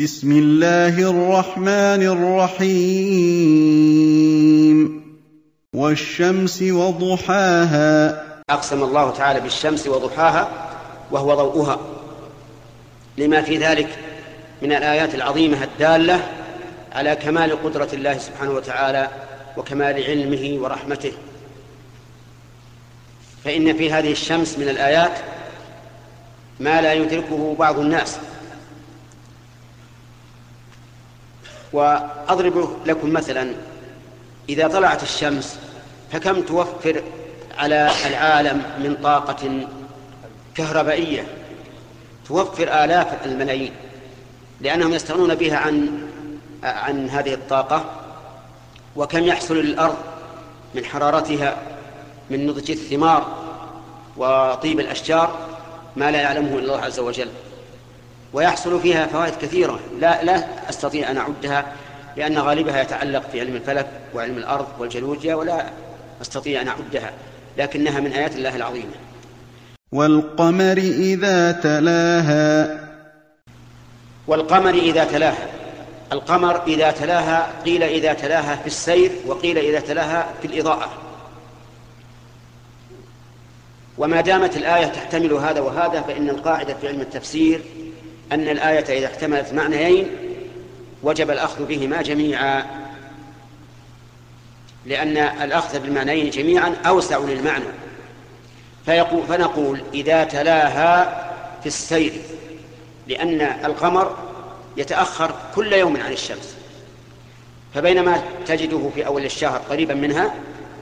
بسم الله الرحمن الرحيم. والشمس وضحاها. أقسم الله تعالى بالشمس وضحاها وهو ضوءها. لما في ذلك من الآيات العظيمة الدالة على كمال قدرة الله سبحانه وتعالى وكمال علمه ورحمته. فإن في هذه الشمس من الآيات ما لا يدركه بعض الناس. وأضرب لكم مثلا إذا طلعت الشمس فكم توفر على العالم من طاقة كهربائية؟ توفر آلاف الملايين لأنهم يستغنون بها عن عن هذه الطاقة. وكم يحصل للأرض من حرارتها من نضج الثمار وطيب الأشجار؟ ما لا يعلمه إلا الله عز وجل. ويحصل فيها فوائد كثيرة. لا لا أستطيع أن أعدها لأن غالبها يتعلق في علم الفلك وعلم الأرض والجيولوجيا ولا أستطيع أن أعدها لكنها من آيات الله العظيمة. والقمر إذا تلاها. والقمر إذا تلاها. القمر إذا تلاها قيل إذا تلاها في السير وقيل إذا تلاها في الإضاءة. وما دامت الآية تحتمل هذا وهذا فإن القاعدة في علم التفسير أن الآية إذا احتملت معنيين وجب الأخذ بهما جميعا لأن الأخذ بالمعنيين جميعا أوسع للمعنى. فيقول فنقول إذا تلاها في السير لأن القمر يتأخر كل يوم عن الشمس. فبينما تجده في أول الشهر قريبا منها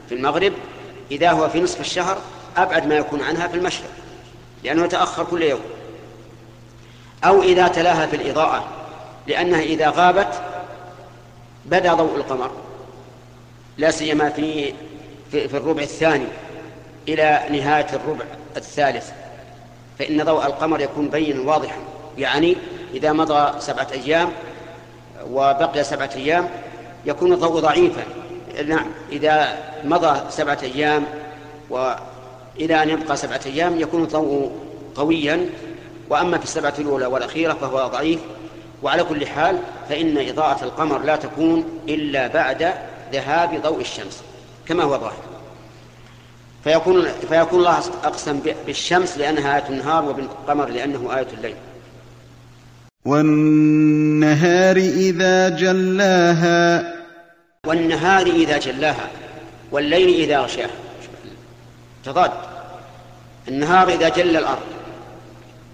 في المغرب إذا هو في نصف الشهر أبعد ما يكون عنها في المشرق لأنه يتأخر كل يوم. أو إذا تلاها في الإضاءة لأنها إذا غابت بدا ضوء القمر. لا سيما في في, في الربع الثاني إلى نهاية الربع الثالث فإن ضوء القمر يكون بينا واضحا. يعني إذا مضى سبعة أيام وبقي سبعة أيام يكون الضوء ضعيفا. نعم إذا مضى سبعة أيام وإلى أن يبقى سبعة أيام يكون الضوء قويا. وأما في السبعة الأولى والأخيرة فهو ضعيف. وعلى كل حال فإن إضاءة القمر لا تكون إلا بعد ذهاب ضوء الشمس كما هو ظاهر. فيكون فيكون الله أقسم بالشمس لأنها آية النهار وبالقمر لأنه آية الليل. والنهار إذا جلاها. والنهار إذا جلاها والليل إذا غشاها. تضاد. النهار إذا جل الأرض.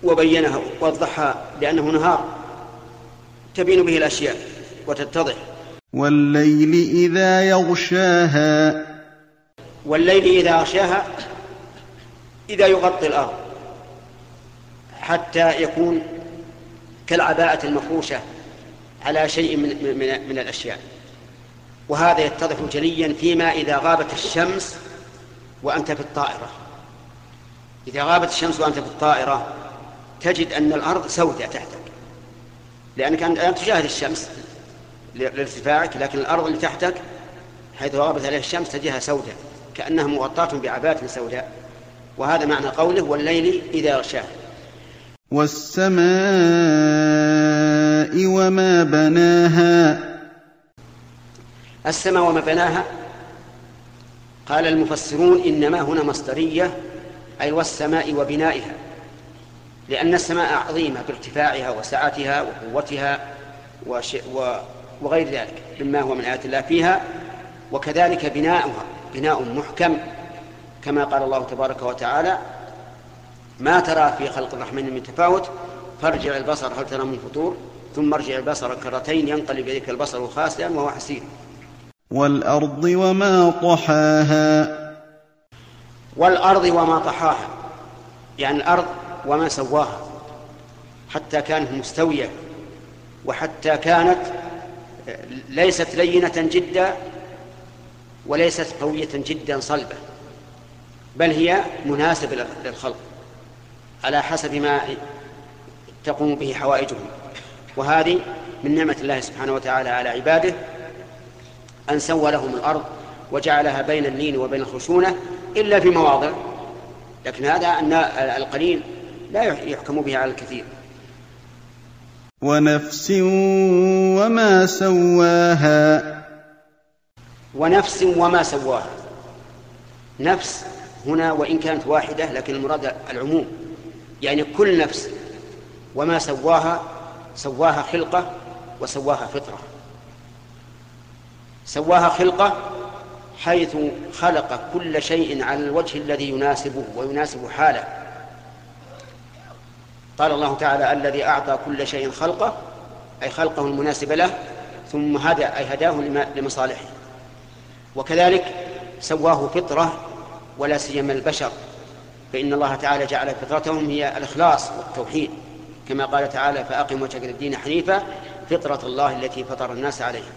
وبينها وضحها لأنه نهار تبين به الأشياء وتتضح. والليل إذا يغشاها. والليل إذا غشاها إذا يغطي الأرض حتى يكون كالعباءة المفروشة على شيء من, من, من الأشياء. وهذا يتضح جليا فيما إذا غابت الشمس وأنت في الطائرة. إذا غابت الشمس وأنت في الطائرة تجد أن الأرض سوداء تحتك. لأنك أنت تشاهد الشمس لارتفاعك لكن الأرض اللي تحتك حيث غابت عليها الشمس تجدها سوداء كأنها مغطاة بعباءة سوداء. وهذا معنى قوله والليل إذا غشاه. والسماء وما بناها. السماء وما بناها. قال المفسرون إنما هنا مصدرية أي والسماء وبنائها. لأن السماء عظيمة بارتفاعها وسعتها وقوتها وش وغير ذلك مما هو من آيات الله فيها وكذلك بناؤها بناء محكم كما قال الله تبارك وتعالى ما ترى في خلق الرحمن من تفاوت فارجع البصر هل ترى من فطور ثم ارجع البصر كرتين ينقلب إليك البصر خاسئا وهو حسير. والأرض وما طحاها. والأرض وما طحاها يعني الأرض وما سواها حتى كانت مستوية وحتى كانت ليست لينة جدا وليست قوية جدا صلبة بل هي مناسبة للخلق على حسب ما تقوم به حوائجهم. وهذه من نعمة الله سبحانه وتعالى على عباده أن سوى لهم الأرض وجعلها بين اللين وبين الخشونة إلا في مواضع لكن هذا القليل لا يحكم به على الكثير. ونفس وما سواها. ونفس وما سواها. نفس هنا وإن كانت واحدة لكن المراد العموم. يعني كل نفس وما سواها سواها خلقة وسواها فطرة. سواها خلقة حيث خلق كل شيء على الوجه الذي يناسبه ويناسب حاله. قال الله تعالى الذي أعطى كل شيء خلقه أي خلقه المناسب له ثم هدى أي هداه لمصالحه. وكذلك سواه فطرة ولا سيما البشر فإن الله تعالى جعل فطرتهم هي الإخلاص والتوحيد. كما قال تعالى فأقم وجهك للدين حنيفا فطرة الله التي فطر الناس عليها.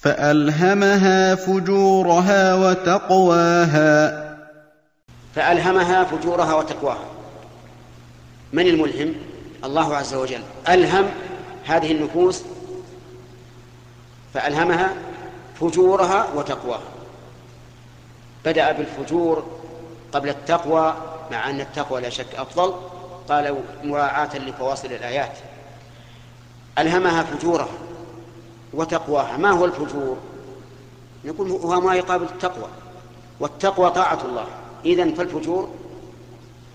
فألهمها فجورها وتقواها. فألهمها فجورها وتقواها. من الملهم؟ الله عز وجل. ألهم هذه النفوس فألهمها فجورها وتقواها. بدأ بالفجور قبل التقوى مع أن التقوى لا شك أفضل. قال مراعاة لفواصل الآيات. ألهمها فجورها وتقواها. ما هو الفجور؟ نقول هو ما يقابل التقوى. والتقوى طاعة الله. إذن فالفجور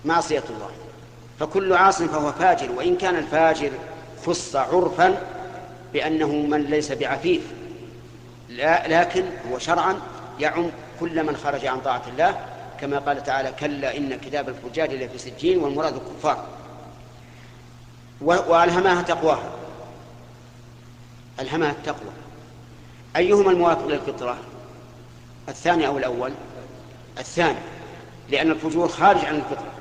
معصية الله. فكل عاص فهو فاجر وإن كان الفاجر خص عرفا بأنه من ليس بعفيف. لا لكن هو شرعا يعم كل من خرج عن طاعة الله كما قال تعالى كلا إن كتاب الفجار لفي سجين والمراد الكفار. وألهمها تقواها. ألهمها التقوى. أيهما الموافق للفطرة؟ الثاني أو الأول؟ الثاني لأن الفجور خارج عن الفطرة.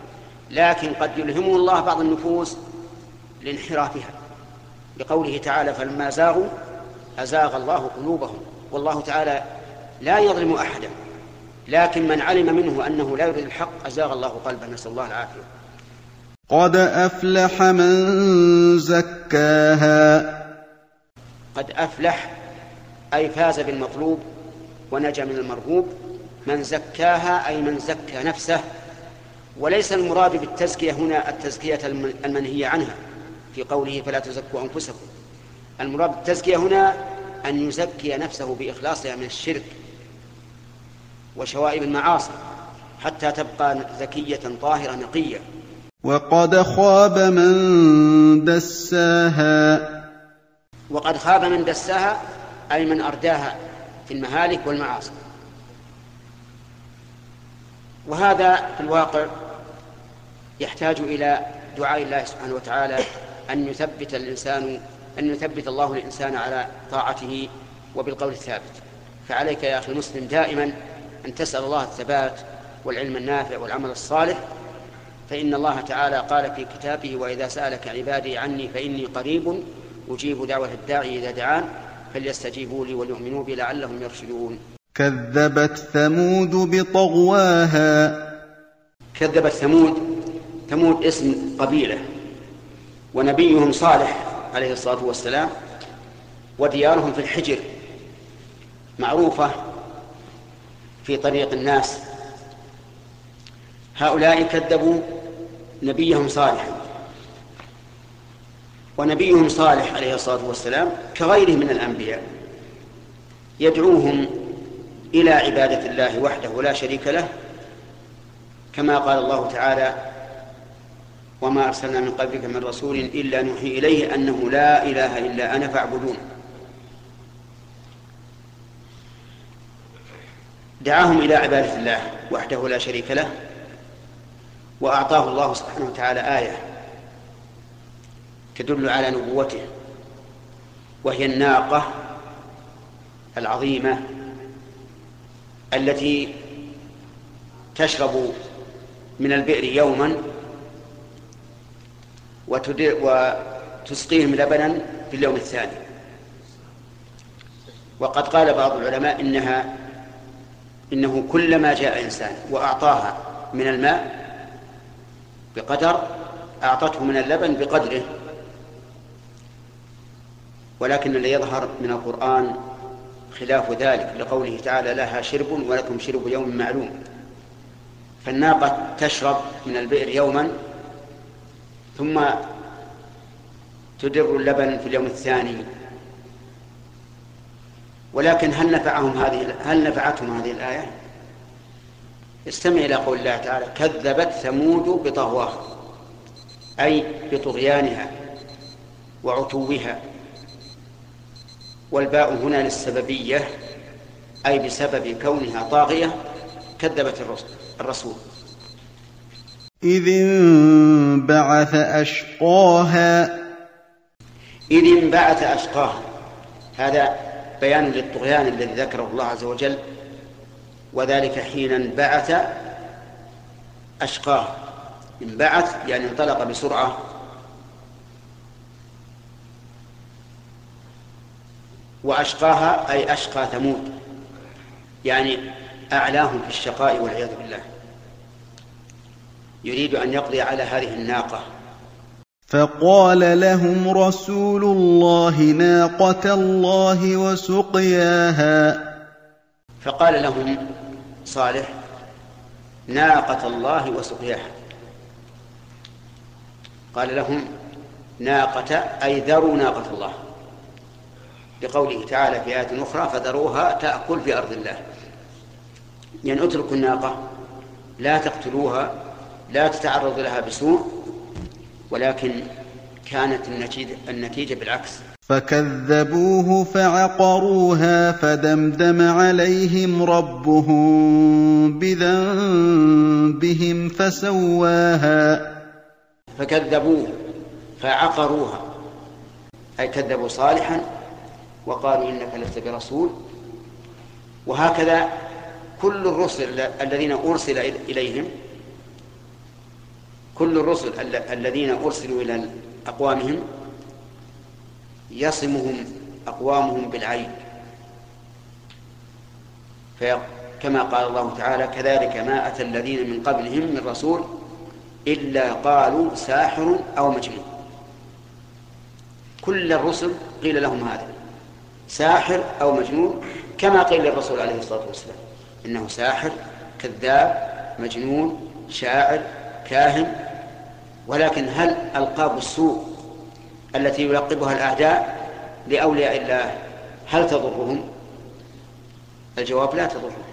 لكن قد يلهمه الله بعض النفوس لانحرافها. لقوله تعالى فلما زاغوا أزاغ الله قلوبهم. والله تعالى لا يظلم أحدا. لكن من علم منه أنه لا يريد الحق أزاغ الله قلبه. نسأل الله العافية. قد أفلح من زكاها. قد أفلح أي فاز بالمطلوب ونجا من المرغوب. من زكاها أي من زكى نفسه وليس المراد بالتزكية هنا التزكية المنهية عنها في قوله فلا تزكوا أنفسكم. المراد بالتزكية هنا أن يزكي نفسه بإخلاصها من الشرك وشوائب المعاصي حتى تبقى زكية طاهرة نقية. وقد خاب من دساها. وقد خاب من دساها أي من أرداها في المهالك والمعاصي. وهذا في الواقع يحتاج إلى دعاء الله سبحانه وتعالى أن يثبت الإنسان أن يثبت الله الإنسان على طاعته وبالقول الثابت. فعليك يا أخي المسلم دائما أن تسأل الله الثبات والعلم النافع والعمل الصالح. فإن الله تعالى قال في كتابه وإذا سألك عبادي عني فإني قريب أجيب دعوة الداعي إذا دعان فليستجيبوا لي وليؤمنوا بي لعلهم يرشدون. كذبت ثمود بطغواها. كذبت ثمود ثمود اسم قبيلة ونبيهم صالح عليه الصلاة والسلام وديارهم في الحجر معروفة في طريق الناس. هؤلاء كذبوا نبيهم صالحا ونبيهم صالح عليه الصلاة والسلام كغيره من الأنبياء يدعوهم إلى عبادة الله وحده لا شريك له كما قال الله تعالى وما أرسلنا من قبلك من رسول إلا نوحي إليه أنه لا إله إلا أنا فاعبدون. دعاهم إلى عبادة الله وحده لا شريك له وأعطاه الله سبحانه وتعالى آية تدل على نبوته وهي الناقة العظيمة التي تشرب من البئر يوما وتسقيهم لبنا في اليوم الثاني. وقد قال بعض العلماء انها إنه كلما جاء إنسان وأعطاها من الماء بقدر أعطته من اللبن بقدره. ولكن الذي يظهر من القرآن خلاف ذلك لقوله تعالى لها شرب ولكم شرب يوم معلوم. فالناقة تشرب من البئر يوما ثم تدر اللبن في اليوم الثاني. ولكن هل نفعهم هذه هل نفعتهم هذه الآية؟ استمع إلى قول الله تعالى كذبت ثمود بطغواها أي بطغيانها وعتوها. والباء هنا للسببية أي بسبب كونها طاغية كذبت الرسول. إذ انبعث أشقاها. إذ انبعث أشقاها. هذا بيان للطغيان الذي ذكره الله عز وجل. وذلك حين انبعث أشقاها. انبعث يعني انطلق بسرعة. وأشقاها أي أشقى ثمود. يعني أعلاهم في الشقاء والعياذ بالله. يريد أن يقضي على هذه الناقة. فقال لهم رسول الله ناقة الله وسقياها. فقال لهم صالح ناقة الله وسقياها. قال لهم ناقة أي ذروا ناقة الله. لقوله تعالى في آية أخرى فذروها تأكل في أرض الله. يعني اتركوا الناقة لا تقتلوها لا تتعرض لها بسوء ولكن كانت النتيجة, النتيجة بالعكس. فكذبوه فعقروها فدمدم عليهم ربهم بذنبهم فسواها. فكذبوه فعقروها. أي كذبوا صالحا وقالوا إنك لست برسول. وهكذا كل الرسل الذين أرسل إليهم كل الرسل الذين أرسلوا إلى أقوامهم يصمهم أقوامهم بالعين. كما قال الله تعالى كذلك ما أتى الذين من قبلهم من رسول إلا قالوا ساحر أو مجنون. كل الرسل قيل لهم هذا ساحر أو مجنون كما قيل للرسول عليه الصلاة والسلام إنه ساحر كذاب مجنون شاعر كاهن ولكن هل ألقاب السوء التي يلقبها الأعداء لأولياء الله هل تضرهم؟ الجواب لا تضرهم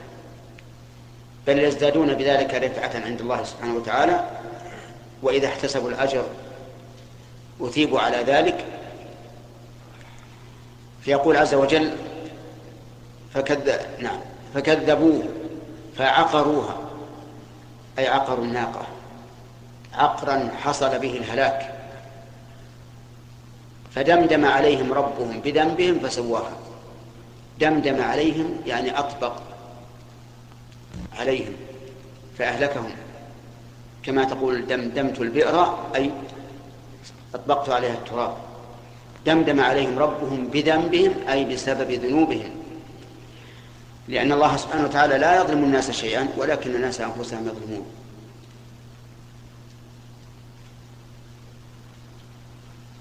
بل يزدادون بذلك رفعة عند الله سبحانه وتعالى وإذا احتسبوا الأجر أثيبوا على ذلك. فيقول عز وجل فكذب نعم فكذبوه فعقروها أي عقروا الناقة. عقرا حصل به الهلاك. فدمدم عليهم ربهم بذنبهم فسواها. دمدم عليهم يعني أطبق عليهم فأهلكهم. كما تقول دمدمت البئر أي أطبقت عليها التراب. دمدم عليهم ربهم بذنبهم أي بسبب ذنوبهم. لأن الله سبحانه وتعالى لا يظلم الناس شيئا ولكن الناس أنفسهم يظلمون.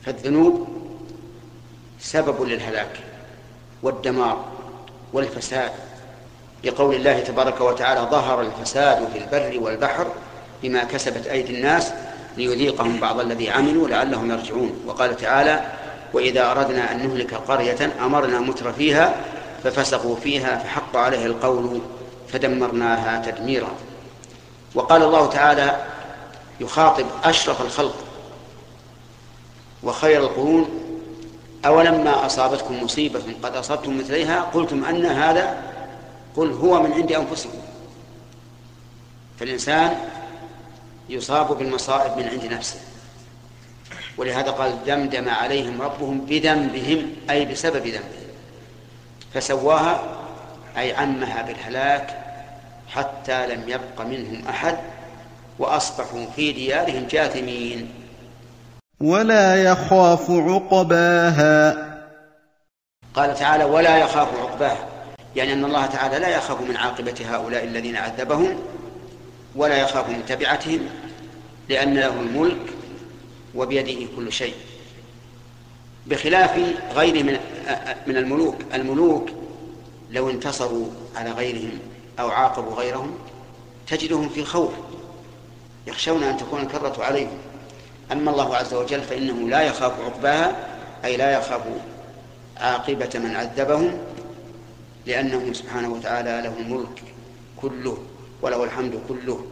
فالذنوب سبب للهلاك والدمار والفساد. لقول الله تبارك وتعالى ظهر الفساد في البر والبحر بما كسبت أيدي الناس ليذيقهم بعض الذي عملوا لعلهم يرجعون وقال تعالى وإذا أردنا أن نهلك قرية أمرنا متر فيها ففسقوا فيها فحق عليه القول فدمرناها تدميرا وقال الله تعالى يخاطب أشرف الخلق وخير القرون أولما أصابتكم مصيبة قد أصبتم مثليها قلتم أن هذا قل هو من عند أنفسكم. فالإنسان يصاب بالمصائب من عند نفسه. ولهذا قال دمدم عليهم ربهم بذنبهم أي بسبب ذنبهم. فسواها أي عمها بالهلاك حتى لم يبق منهم أحد وأصبحوا في ديارهم جاثمين. ولا يخاف عقباها. قال تعالى ولا يخاف عقباها. يعني أن الله تعالى لا يخاف من عاقبة هؤلاء الذين عذبهم ولا يخاف من تبعتهم لأن له الملك وبيده كل شيء. بخلاف غير من من الملوك. الملوك لو انتصروا على غيرهم أو عاقبوا غيرهم تجدهم في خوف يخشون أن تكون الكرة عليهم. أما الله عز وجل فإنه لا يخاف عقباها أي لا يخاف عاقبة من عذبهم لأنه سبحانه وتعالى له الملك كله وله الحمد كله.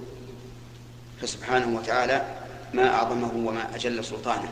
فسبحانه وتعالى ما أعظمه وما أجل سلطانه.